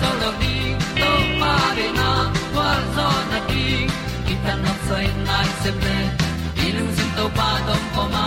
Zo lo ni to pa de na kwa zo na ki ta sai nai se ple i lung sin to pa tom pom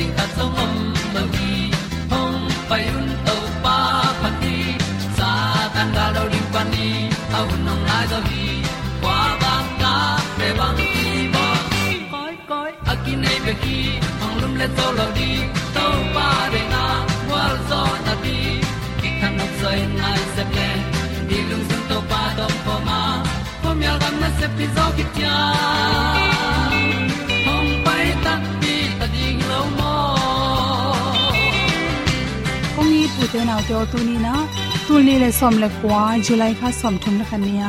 dog ta song om lo gi hong pai un to pa pa ti sa tan ga đi quan đi ni au nong lai do gi kwa ba ta pe bang ti ba koi koi a ki nei be ki hong lum le to lo di to pa de na wa zo na đi ki kan nok sai nai se ple ni lung sun to pa do po ma pom yal gam na se pi zo ki อุเทนเอาเตอตูนีนะตูนีเลยสมเลยกว่าจุไลค่ะสมทุมละคันเนีย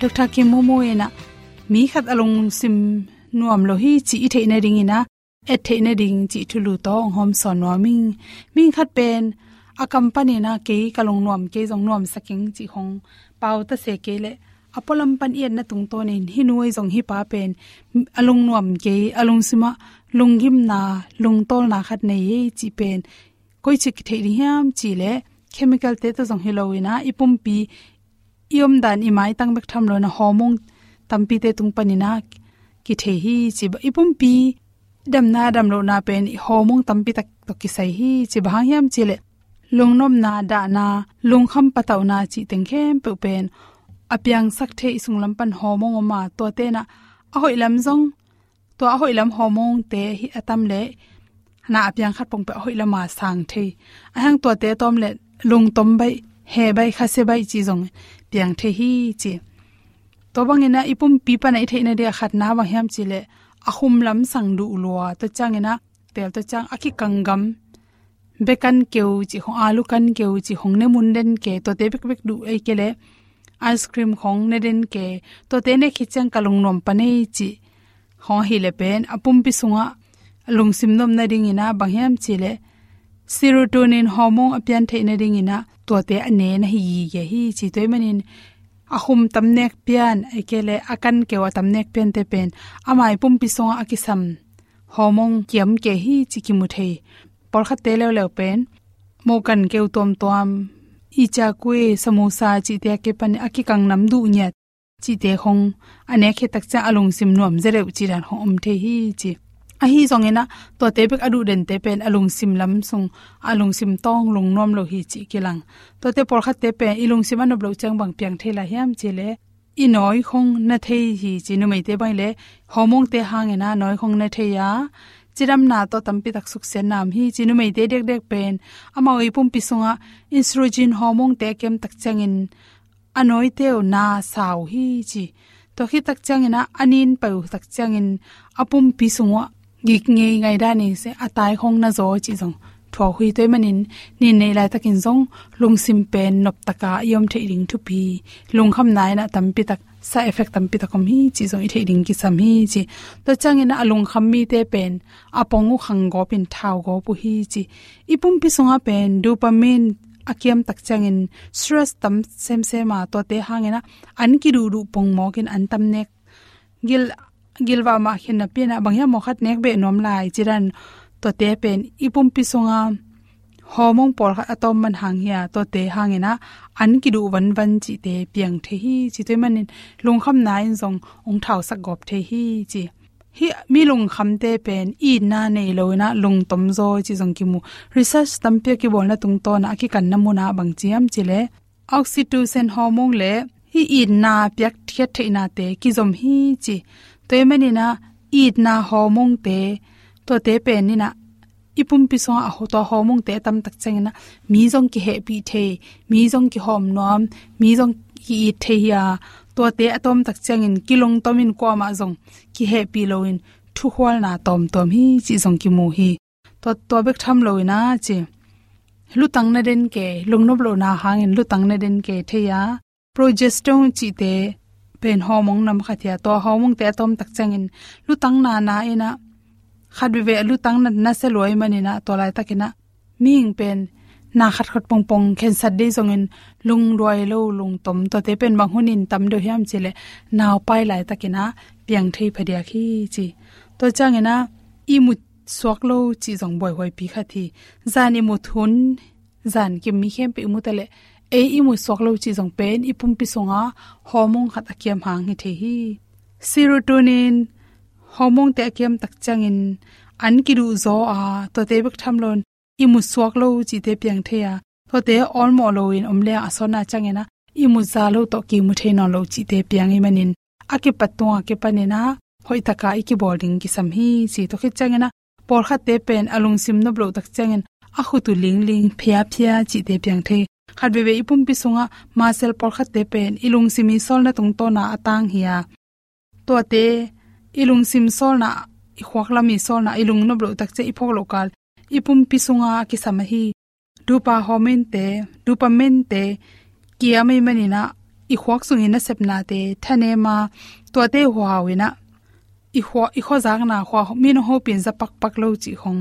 ดรกิมโมโมเอนะมีขัดอารมณ์ซิมนวมโลฮิจีอิเทนดิงินะเอเทนดิงจีทุลูตองหอมสอนวมิงมิงขัดเป็นอากัมปนีนะเกยกะลงนวมเกยจงนวมสักิงจีของเปาตะเสเกเลอพอลัมปันเอียนนะตรงตัวนี้ฮินวยจงฮิปาเป็นอารมณ์นวมเกยอารมณ์ซิมะลงยิมนาลุงโตอลนาขัดในจีเป็น koi chi the ri hiam chi le chemical te to jong hiloina ipum pi iom dan imai tang bek tham lo na tam tampi te tung panina ki the hi chi ba ipum pi dam na dam lo na pen hormone tampi tak to ki sai hi chi ba hiam chi le lungnom na da na lungkham pataw na chi teng khem pe pen apyang sak the isung lampan homong ma to te na ahoi lam jong to ahoi lam homong te hi atam le na apyang khat pong pe hoi lama sang the. A hang to te tom le lung tom bai, he bai kha se bai chi jong piang the hi chi. To bang ina ipum pi pa nai the na de khat na wa hiam chi le ahum lam sang du ulwa to chang ina tel to chang aki kangam. Bekan keu chi hong alu kan keu chi hong ne mun den ke. To te bek bek du ei ke le ice cream khong ne den ke. To te ne khichang kalung nom pane chi. Ho hi le pen, apum pi sunga lung sim nom na ding ina, bangyam chile serotonin hormone apyan the na ding ina to te ane na hi ye hi chi toy manin. Ahum tamnek pian, ekele akan kewa tamnek pen te pen. Amai pum pi songa akisam. Hormone kiam ke hi chi ki mu thei por kha te le le pen. Mo kan keu tom tom icha kwe samosa chi te ke pan aki nam du nya chi te khong ane khe tak cha alung sim nuam zere chi ran hom the hi chi a hi zong ena to te bek adu den te pen alung sim lam sung alung sim tong lung nom lo hi chi kilang. To te por kha te pe ilung sim an lo chang bang piang thela hiam chile i noi khong na thei hi chi nu mai te bai le. Homong te hang ena, noi khong na thei ya chiram na to tampi tak suk sen nam hi chi nu mai te dek dek pen. Ama oi pum pi sunga estrogen homong te kem tak changin anoi teo na saw hi chi. To khi tak changina anin pau tak changin apum pi sunga gik nge ngai da ni se atai khong na zo chi zong. Thwa hui toy manin ni nei lai takin zong, lung sim pen nop taka yom the ring thu pi. Lung kham nai na tampi tak, sa effect tampi takom hi chi zong i the ring ki sam hi chi. To changin alung kham mi te pen u khang go pin thau go pu hi chi. Ipum pi songa pen, dopamine akiam tak changin stress tam sem sema to te hangena an ki ru ru pong mokin an tam nek. Gil gilwa ma khin na pina bangya mo khat nek be nom lai. Chiran to te pen ipum pi songa. Homong por kha atom man hang ya to te hangena an ki du wan wan chi te piang the hi. Chi te manin lung kham na in zong ong thau sak gop the hi chi. Hi mi lung kham te pen i na nei lo na lung tom zo chi zong ki mu. Research tam pe ki bol na tung to na ki kan na mu na bang chiam chi le. Oxytocin hormone le hi i na pyak thia the na te ki zom hi chi toy mani na i na homong te, to te pe ni na ipum pi so a ho to homong te tam tak chang na mi jong ki he pi the mi jong ki hom nom mi jong ki i the ya, to te atom tak chang in kilong tomin ko ma jong ki he pi lo in thu hwal na tom tom hi, chi jong ki mu hi. To to bek tham lo na chi lu tang na den ke, lung nob lo na hang in lu tang na den ke the ya, progesterone chi te pen homong nam khathia to homong te atom tak changin lutang na na ina khat bi ve lutang na na se loi manina to lai takina ming pen na khat khat pong pong khen sat de zongin lung roi lo lung tom to te pen bang hunin tam do hiam chile naw pai lai takina piang thei phadia khi chi to changena i mu swak lo chi zong boy hoi pi khathi zani mu thun zan ki mi khem pe mu tale e i mu swak chi zong pen, i pum pi songa, hormone khat akiam hang hi the hi. Serotonin, hormone te kem tak changin. An ki ru zo a, to te bek tham lon. I mu suak lo chi te piang the ya. To te on mo lo in omle a sona changena i mu za lo to ki mu the no lo chi te piang i manin. A ki patwa ke panena hoi taka i ki boarding ki sam hi. Chi to khi changena por kha te pen alung sim no blo tak changin. A khu tu ling ling phia phia chi te piang the khat be be ipum pi sunga ma sel por khat te pen. Ilung simi sol na tung to na atang hiya. To te, ilung sim sol na i khwak lami sol na ilung no blo tak che i phok lokal ipum pisunga ki samahi dupa homen te dopamine te kia mai manina i khwak sungi na te. Thane ma to te huawina i khwa i kho jang na khwa min ho pin za pak pak lo chi khong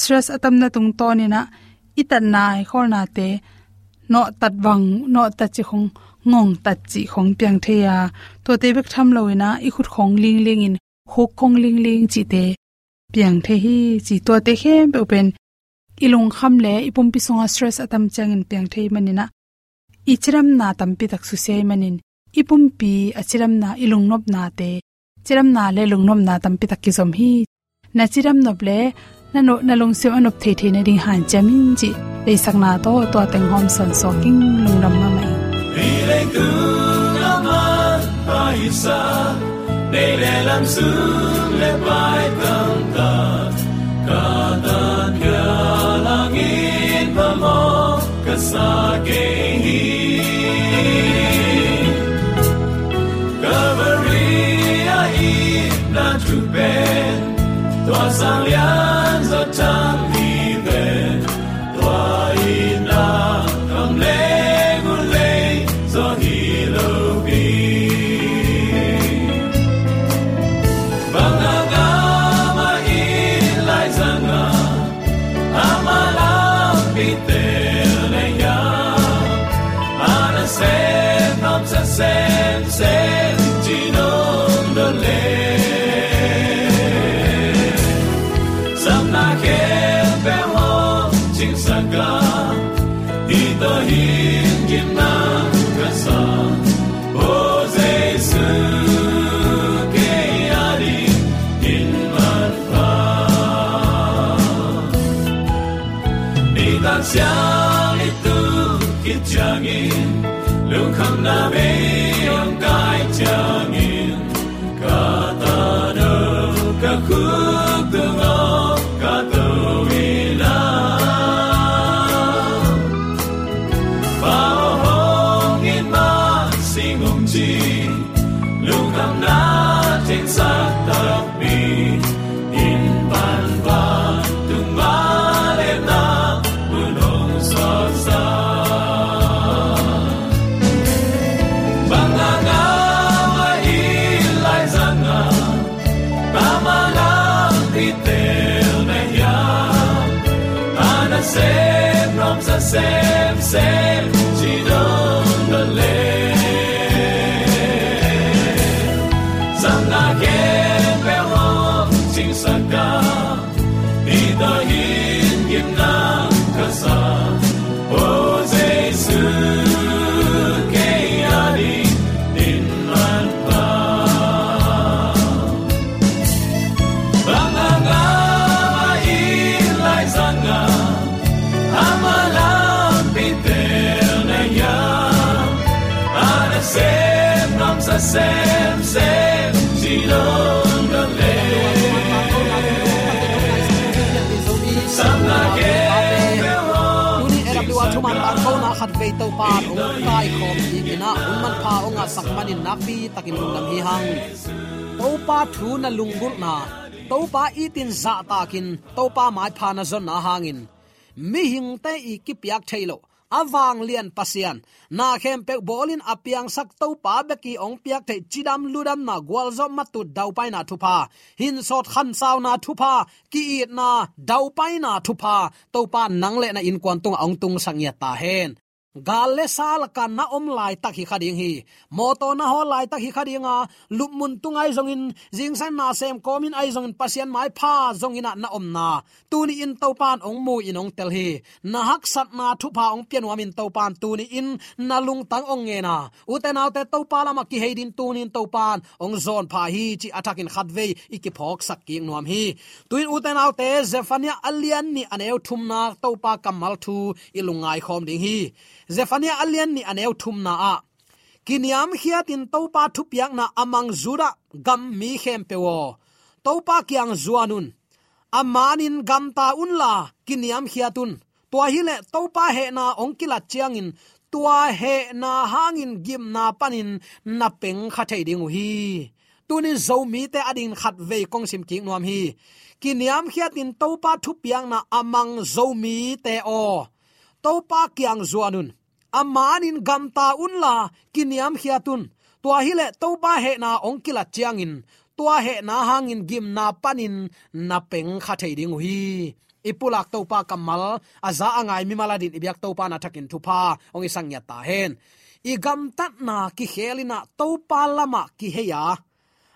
stress atam na tung to ni na itan na khol na te no tat wang no ta chi khong ngong tat chi khong piang the ya to te bek tham loina i khut khong ling ling in hok khong ling ling chi te piang the hi, chi to te khem pe pen ilung kham le ipum pi songa stress atam changin piang the manina. Ichiram na tampi tak su se manin. Ipum pi achiram na ilung nop na te. Chiram na le lung nom na tampi tak ki zom hi. Na chiram nop le na no, na long se anop the the na ding han chamin ji le sak na to to teng hom san so king lung ram ma mai. Ri ile tu na ma, pa isa de le lam su, le pai tam ta. Ka ta ka lang in pa mo, ka sa ke hi. Calvary a i, na tu ben Tua sang lian zo tang ni to pa ong kai khom hi kina un man pha ong a sak manin napi takin lung lam hi hang to pa thu na lungul na to pa itin za takin to pa mai pha na zon na hangin mi hing te i ki piak thailo awang lian pasian na khem pe bolin apiang sak to pa beki ong piak the chidam ludam na gwal zo matu dau pai na thupa hin sot khan saw na thupa ki it na dau pai na thupa to pa nang le na in kwan tung ong tung sang ya ta hen galle sal kan na om lai tak hi khading hi moto na ho lai tak hi khadinga à. lup mun tungai zong in. Jing san na sem komin ai zong in. Pasien mai pha zong ina na om na tuni in to pan ong mu in ong tel hi na hak sat na thu pha ong pian wa min to pan tuni in. Na lung tang ong nge na uten te to pa lama ki heidin tunin to pan ong zon pha hi chi atakin khatve iki phok sak ki nuam hi tuin uten te zefania alian ni aneu thum na to pa kamal thu. Ilungai khom ding hi zephania alian ni aneu thum na a. Kiniam hiatin topa thupiak na amang zura gam mi khem pewo topa kyang zuanun. Amanin gam ta unla kiniam hiatun tua hi le topa he na ongkila chiangin tua he na hangin gim na panin na peng kha thei ding hi. Tunin zomi te adin khat ve kong sim king nuam hi. Kiniam hiatin topa thupiang na amang zomi te o. Topa kyang zuanun amanin gamta unla kiniam hiatun. Tua hile ba he na ongkila chiangin. Tua he na hangin gim na panin, na peng kha thei ding hi ipulak topa kamal, aza angai mi maladin ibyak topa na thakin thupa ong isang ya ta hen. I gam tat na ki helina to pa lama ki heya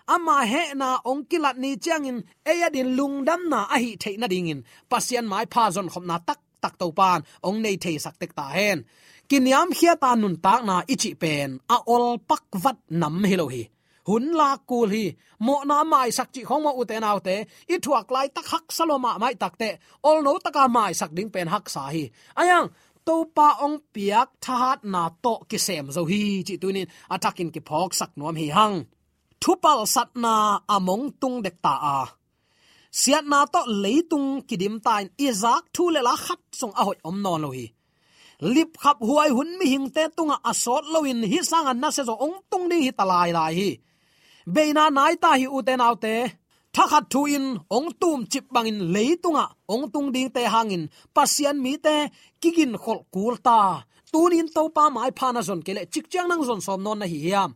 ama he na ongkilat ni changin eyadin lungdam na a hi theina dingin. Pasian mai pha zon khom na tak tak to pan ong nei thei sak tek ta hen kiniam khia ta nun tak na ichi pen, a ol pak vat nam hilo hi. Hun la kul hi, mo na mai sak chi khong ma u te nau te, i thuak lai tak hak saloma mai tak te, ol no taka mai sak ding pen hak sa hi. Ayang, to pa ong piak that na to ki sem zo hi, chi tunin atakin ki phok sak nuam hi hang. Thupal sat na among tung dek ta a. Siat na to leitung kidim tain izak thu le la khat song a hoi om non lo hi lip khap huai hun mi hing te tunga asot loin hi sang an na se zo ong tung ding hi talai lai hi. Beina nai ta hi u te nau te. Thakhat thu in ong tum chip bangin leitunga ong tung ding te hangin. Pasian mi te kigin khol kul ta. Tunin to pa mai phana zon kele chik chang nang zon som non na hi hiam.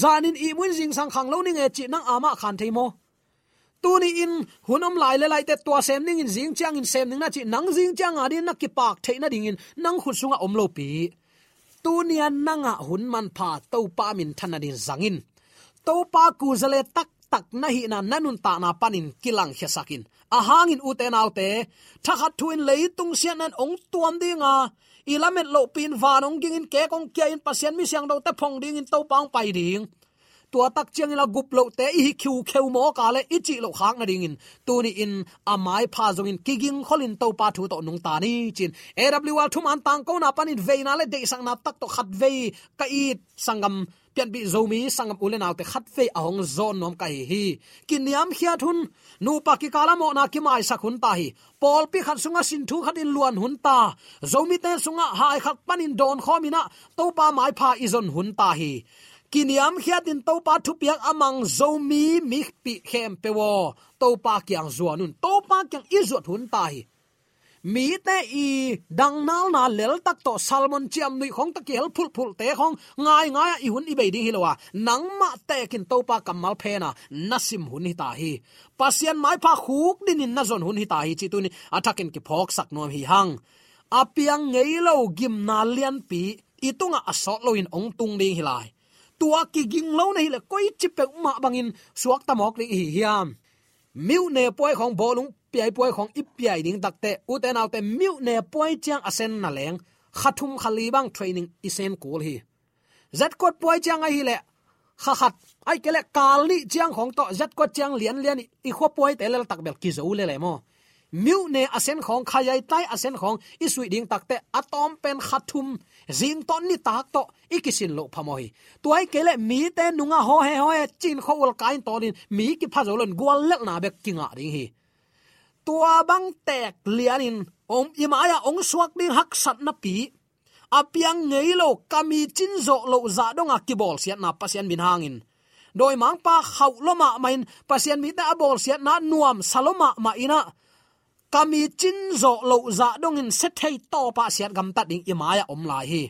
Zanin i mun jing sang khang lo ni nge chi nang ama khan theimo tuni in hunom lai le lai te tua sem ning in jing chang in sem ning na chi à à nang à, jing chang adin na ki pak theina ding in nang khu sunga om lo pi tunian nanga hun man pha to pa min thana din zangin to pa ku zale tak tak na hi na nanun ta na panin kilang he ahangin uten hangin u te. Nau te thakhat thuin leitung sian an ong tuam dinga ilamet lo pin vanong gingin ke kong kia in pasien mi siang do te phong ding in to paung pai ding tua tak chiang la gup lo te i khiu kheu mo ka le, i chi lo khang na ding in. Tu ni in amai pha zong in, kiging kholin to pa thu to nung ta ni chin. Awl thum an tang ko na panin ve na le de sang na tak to khat ve ka i sangam pian bi zomi sangam ulen autte khat ve ahong zon nom kai hi kiniam khia thun, nu pa ki kala mo na ki mai sakhun ta hi. Pol pi khat sunga sin thu khat in luan hun ta. Zomi te sunga hai khat panin don khomina to pa mai pha izon hun ta hi. Kiniam khiatin to pa thu piak amang zomi mi pi khem pewo to pa kyang zuanun to pa kyang izot hun tai mi te i dang nal na lel tak to salmon chiam nui khong ta kel phul phul te khong ngai ngai i hun i be ding hilwa nang ma te kin to pa kamal phe na nasim hun hi ta hi pasian mai pha khuk din in na zon hun hi ta hi chi tu ni athakin ki phok sak nom hi hang apiang ngei lo gim na lian pi itunga asot lo in ong tung ding hilai tua ki ging lo nei le koi chi pe ma bangin suak ta mok ri hi hiam. Miu ne poi khong bolung, piai poi khong ip piai ding takte uten autte miu ne poi chang asen na leng, khathum khali bang training isen kul hi. Zat kot poi chang a hi le, kha khat, ai kele kali chang khong to zat kot chang lian lian i kho poi te le tak bel ki zo le le mo miu ne asen khong khayai tai asen khong, isui ding takte atom pen khathum zing ton ni tak to, ikisin lo phamoi tuai kele mi te nunga ho he ho chin kho ul kain tonin mi ki phazolon gwal lek na bek kinga ding hi. Tua bang tek lianin om imaya ong suak ding hak sat na pi. Apiang ngei lo kami chin zo lo za donga kibol siat na pasian min hangin. Doi mang pa khau loma main, pasian mi ta abol siat na nuam saloma ma ina kami chin zo lo za dong in set thei to pa siat gam ta ding imaya om lai hi.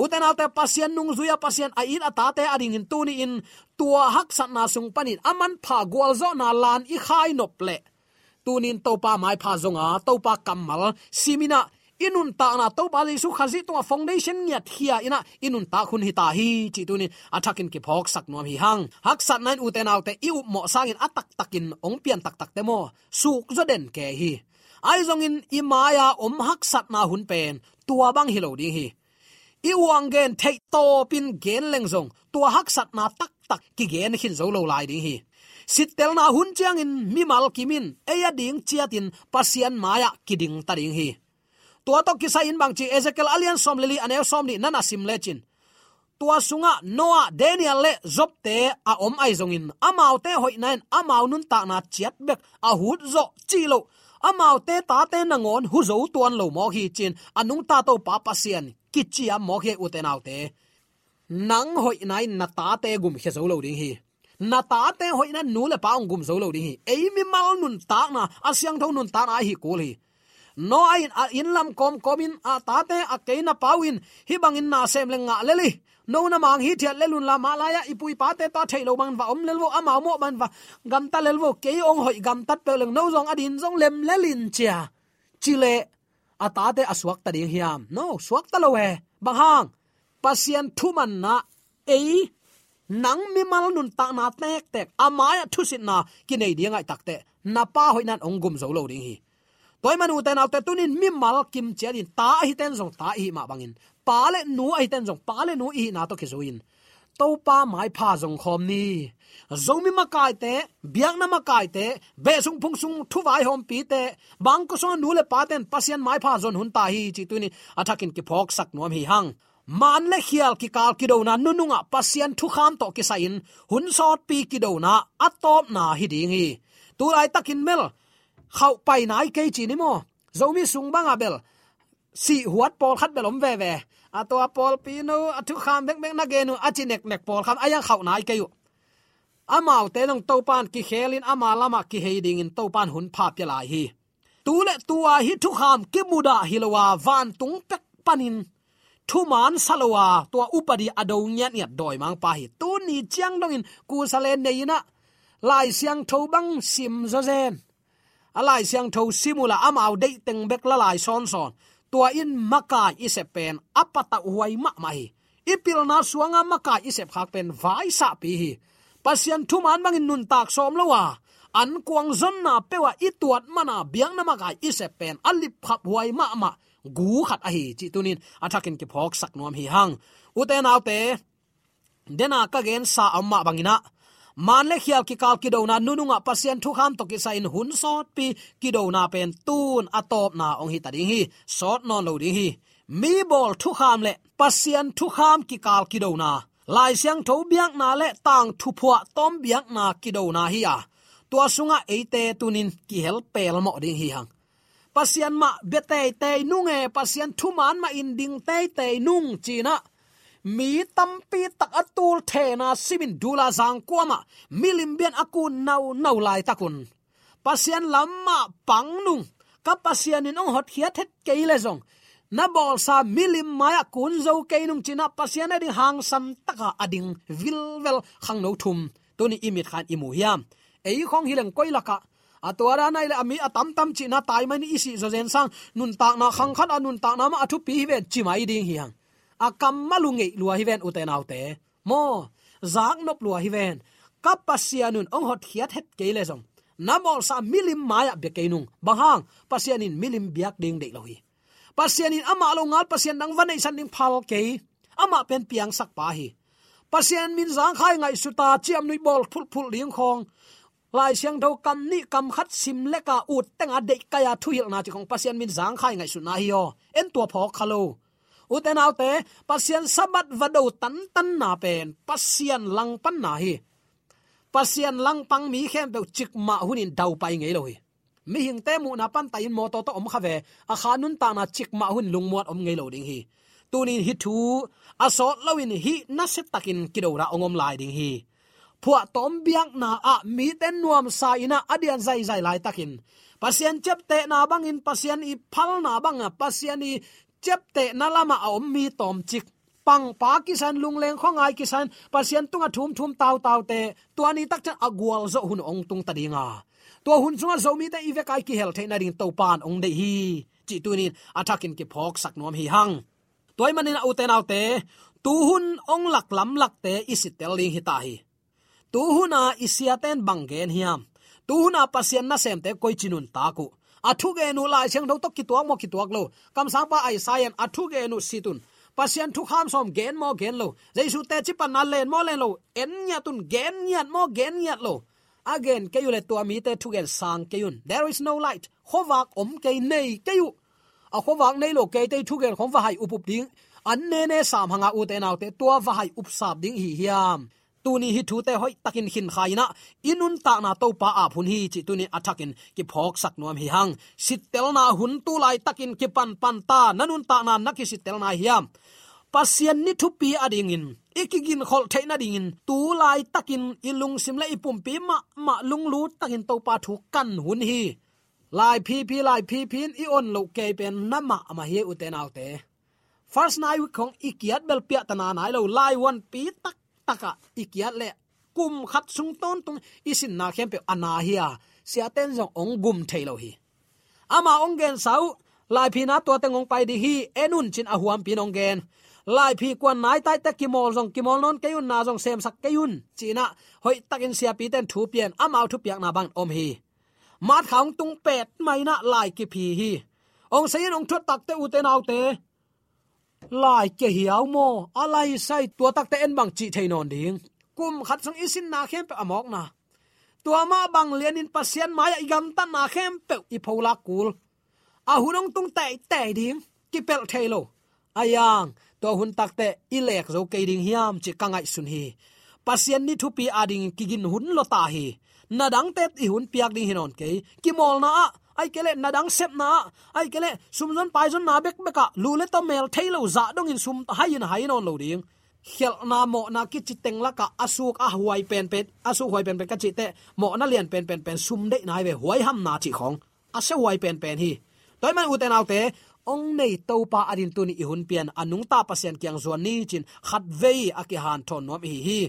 Uten alte pasien nung zuya pasien a in ata te ading in tuni in. Tua hak sat na sung panin aman pha gwal zo na lan i khai nop le. Tunin topa mai pha zonga topa kamal simina inun ta na to ba su khazi to foundation nya hia ina. Inun ta khun hi ta hi, chi tu ni athakin ki phok sak nom hi hang. Hak sat nan uten autte i up mo sangin atak takin ong pian tak tak te mo. Suk zo den ke hi ai zong in imaya om hak sat na hun pen, tua bang hilo ding hi. I wang gen thei to pin gen leng zong, tua hak sat na tak tak ki gen hin zo lo lai ding hi. Sitel na hun chiang in mi mal kimin eya ding chiatin pasian maya kiding ta ding hi. Tua to kisa in bang chi ezekiel alian som leli anel som ni nana sim lechin tua sunga noa daniel le zop te a om ai zong in amau te hoi nain amau nun ta na chiat bek, a hut zo chi lo amau te ta te na ngon, hu zo tuan lo mo hi chin, anung ta to pa pa sian, ki chi a mo he uten au te. Nang hoi nai na ta te gum he zo lo ding hi. Na ta te hoi na nu le pa ong gum zo lo ding hi. Ei mi mal nun ta na, a siang tho nun ta na hi ko hi. No ai in lam kom komin a ta te a ke na pawin hi bangin na sem le nga le li no na mang hi thiat lelun la malaya ipui pa te ta thailo man va om lelwo ama mo man va gam ta lelwo ke ong hoi gam tat pe leng no zong adin zong lem lelin chia chile ata te aswak ta ding hiam. No swak ta lo he bang hang, pasien thu man na ei nang mi mal nun ta na tek tek. Amaya thusit na kinai dingai takte na pa hoinan ong gum zo lo ding hi toy manu ten nau tunin mi mal kim chiarin ta hi ten zong ta hi ma bangin pa le nu ai ten zong pa le nu i na to ke zoin to pa mai pha zong khom ni. Zomi ma kai te biak na ma kai te be sung phung sung thu vai hom pi te bang ko so nu le pa ten pasien mai pha zon hun ta hi chi tu ni athakin ki phok sak nuam hi hang man le khial ki kal ki do na nununga pasien thu kham to ki sain hun sot pi ki do na atop na hi dingi tu lai takin mel khau pai nai ke chi ni mo. Zomi sung bang Abel si huat pol khat belom ve ve. A to pol pino athu kham bek bek na genu achinek nek pol kham. Aya khau nai ke yu amau te long to pan ki khelin ama lama ki heiding in tàu pan hun pha pya lai hi. Tu le tua hi thu kham ki muda hilowa van tung pek panin thu man salowa tua upadi ado nyat nyat doi mang pa hi. Tu ni chiang dong in, ku salen nei na. Lai siang tho băng sim zo zen alai siang tho simula amau dei teng bek la lai son son. Tua in makai isepen, apata huai ma mai ipil na suanga makai isep khak pen vai sa pi hi. Pasian thu man mangin nun tak som lowa an kuang zon na pewa ituat mana biang na makai isepen, alip khap huai ma ma. Gu khat a hi chi tunin. Athakin ki phok sak nuam hi hang. Uten autte dena ka gen sa amma bangina. Man le khial ki kal ki do na nununga pasien thu kham to ki sa in hun sot pi ki do na pen tun atop na ong hi ta ding hi sot non lo ding hi mi bol thu kham le pasien thu kham ki kal ki do na lai siang tho biak na le tang thu phwa tom biak na ki do na hi ya tua sunga eite tunin ki hel pel mo ding hi hang pasian ma bete te nunge pasian thu man ma in ding te te nung china mi tampi tak atul the na simin dula zang kwama milim bian aku nau nau lai takun. Pasian lamma pangnung ka pasian in ong hot hiat het keile zong. Na bol sa milim maya kun zo keinung china pasian adi hang sam taka ading vilvel khang no thum. Tuni imit khan imu hiam. Ei khong hileng koilaka atwara nai le ami atam tam chi na tai mani isi zo zen sang. Nun tak na khang khan anun tak na ma athu pi ve chi mai ding hiang akam malunge lua hi ven uten autte mo, zak nop lua hi ven. Kapasianun ong hot hiat het keile zong. Namol sa milim maya be keinung bahang, pasianin milim biak ding de lohi. Pasianin ama lo ngal, pasian dang vanai san ding phal ke ama pen piang sak pa hi. Pasian min zang khai ngai suta chiam nui bol phul phul ling khong. Lai siang tho kam ni kam khat sim le ka ut tenga de kaya thu hil na chi khong. Pasian min zang khai ngai su na hi yo en tua pho khalo uten autte pasian sabat vado tan tan na pen pasian lang pan na hi. Pasian lang pang mi khem pe chik ma hunin dau pai ngei lo hi. Mi hing te mu na pan ta in mo to to om khave a à khanun ta na chik ma hun lung muat om ngei lo ding hi. Tunin hi thu asot à lawin hi na se takin kidora ongom lai ding hi. Phua tom biang na a à, mi ten nuam sa ina adian zai zai lai takin pasian chep te na bangin pasian i phal na banga pasian i chep te na lama a om mi tom chik pang pa kisan lungleng khongai kisan tung à tunga thum thum taw taw te tuani tak chan agwal à zo hun ong tung tadinga to hun chunga zo à mi te ive kai ki hel the na ring to pan ong de hi. Chi tunin athakin ki phok sak nom hi hang toy manin au te nau te tu hun ong lak lam lak te isitel ling hi ta hi. Tu huna isiaten bangen hiam tu huna pasien na sem te koi chinun ta ku athu ge nu lai chang do to ki tuak mo ki tuak lo. Kam sa pa ai sayan athu ge nu situn pasian thu kham som gen mo gen lo. Jaisu te chi pan na len mo len lo. En nya tun gen nyat mo gen nyat lo. Again, ke yule to mi te thu gen sang ke yun. There is no light. Khowak om ke nei ke yu. A khowak nei lo ke te thu gen khom va hai upup ding. An ne ne sam hanga u te naw te tua va hai up sap ding hi hiam. Tuni hi thu te hoi takin hin khaina inun ta na to pa a phun hi chi tuni athakin ki phok sak nuam hi hang sitel na hun tu lai takin ki pan pan ta nanun ta na naki sitel na hiam pasian ni thu pi ading in ikigin khol theina ding in tu lai takin ilung sim la ipum pi ma ma lung lu takin to pa thu kan hun hi lai phi phi lai phi phin i on lo ke pen nama ma hi u te nau te first night we kong ikiat bel pia tana nai lo lai one pi tak taka ikiat le kum khat sung ton tung isin na khem pe ana hiya sia ten jong ong gum thailo hi. Ama ong gen sau, lai phina to te ngong pai di hi, enun chin a huam pin ong gen. Lai phi kwan nai tai ta kimol jong kimol non kayun na jong sem sak kayun china, hoi takin sia pi ten thu pian amau thu piak na bang om hi. Mat khang tung pet mai na lai ki phi hi. Ong sayin ong thot tak te u te nau te lai ke hiaw mo alai sai tua tak te en bang chi theinon ding. Kum khat sang isin na khem pe amok na. Tua ma bang lian in pasian maya igam ta na khem pe i phola kul. A hunong tung tai tai ding, ki pel thailo ayang to hun takte ilek zo ke ding hiam chi kangai sun hi. Pasien ni thupi ading kigin hun lo ta hi. Na dang tet i hun piak ding hinon ke. Ki mol na ai kele na dang sep na ai kele sumzon pai zon na bek beka lule to mel thailo za dong dạ in sum hayin hai non lo ding khel na mo na ki chi teng la ka asuk a huai pen pen asu huai pen pen ka chi te mo na lian pen pen pen sum de nai ve huai ham na chi khong a se huai pen pen hi. Toy man uten autte ong nei to pa adin tuni i hun pian anung ta pasien kyang zon ni chin khat vei aki han thon nom hi hi.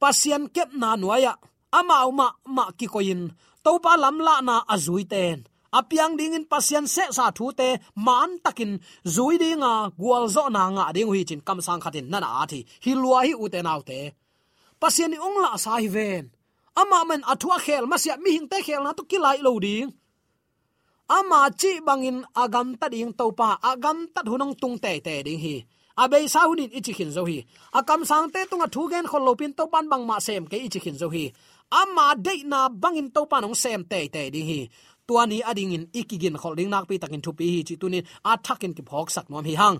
Pasien kep na nuaya ama à. ma ma ki koin to pa lam la na azui ten apiang ding in pasien se sa thu te man takin zui dinga gwal zo na nga ding hui chin kam sang khatin nana athi hi lua hi u te nau te. Pasien ni ong la sa hi ven. Ama men athua khel masia mi hing te khel na to kilai lo ding. Ama chi bangin agam ta ding to pa, agam ta hunong tung te te ding hi. Abei sa hunin ichi khin zo hi. Akam sang te tunga thu gen khol lopin to pan bang ma sem ke ichi khin zo hi. Ama de na bangin to pan nong sem te te ding hi tuani ading in ikigin holding nak pi takin thupi hi chi tunin a thakin ki phok sak nom hi hang.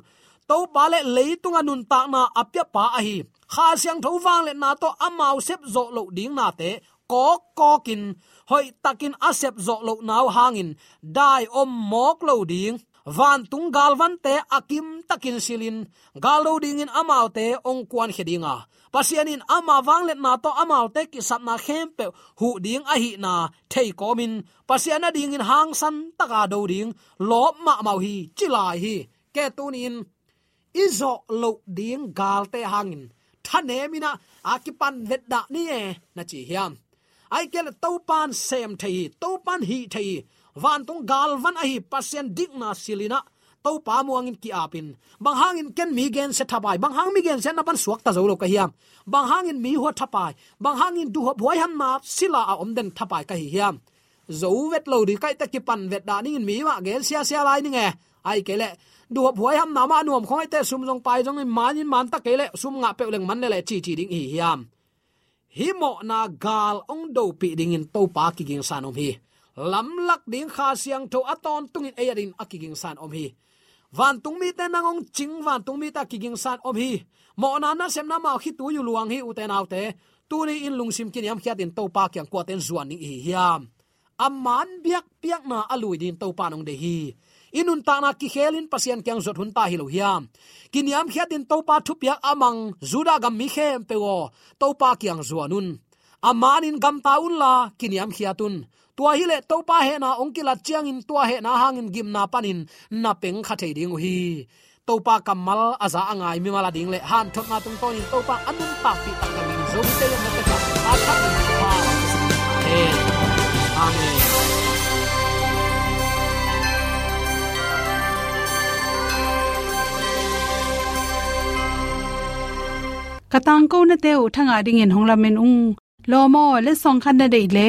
To pa le leitunga nun ta na apya pa a hi. Kha siang tho wang le na to amau sep zo lo ding na te. Ko ko kin. Hoi takin asep zo lo naw hangin. Dai om mok lo ding. Van tung gal van te akim takin silin. Galo ding in amau te ong kwan khedinga pasianin ama wanglet na to amal te ki sapna khem pe hu ding a hi na thei komin pasiana ding in hang san taka do ding, lo ma mau hi chilai hi. Ke tunin izo lo ding gal te hangin thane mina akipan let da ni e na chi hiam. Ai kel to pan sem thei to pan hi thei van tung gal van a hi pasien dik na silina to pa muangin ki apin. Bang hangin ken mi gen se thapai bang hang mi gen se na ban suak ta zolo ka hiam bang hangin mi ho thapai. Bang hangin du ho boi ham ma sila a om den thapai ka hi hiam zo vet lo di kai ta ki pan vet da ning mi wa gen sia sia lai ni nge ai ke le, du ho boi ham na ma nuam khong ai te sum jong pai jong man in man ta ke le, sum nga pe leng man le chi chi ding hi hiam hi mo na gal ong do pi ding in to pa ki ging san om hi. Lam lak ding kha siang tho aton tungin e ayarin akiging san om hi van tung mi te nangong ching van tung mi ta kiging san om hi. Mo na na sem na ma khi tu yu luang hi uten autte tu ni in lung sim kin yam khiat in to pa kyang ko ten zuan ni hi hiam. Amman biak piak na alui din to pa nong de hi. Inun ta na ki khelin pasien kyang zot hun ta hi lo hiam. Kin yam khiat in to pa thu piak amang zuda gam mi khem pe wo to pa kyang zuanun amanin gam taun la kin yam khiatun tua hi le to pa he na ong kila chiang in tua he na hang in gim na panin na peng kha thei ding hi. To pa kamal aza angai mi mala ding le han thot na tung ton in to pa anun pa pi tak ka min zo te le na ka a tha ni pa. Amen. Katang ko na te u thanga ding in hongla ung. Lomo le song khan na dei le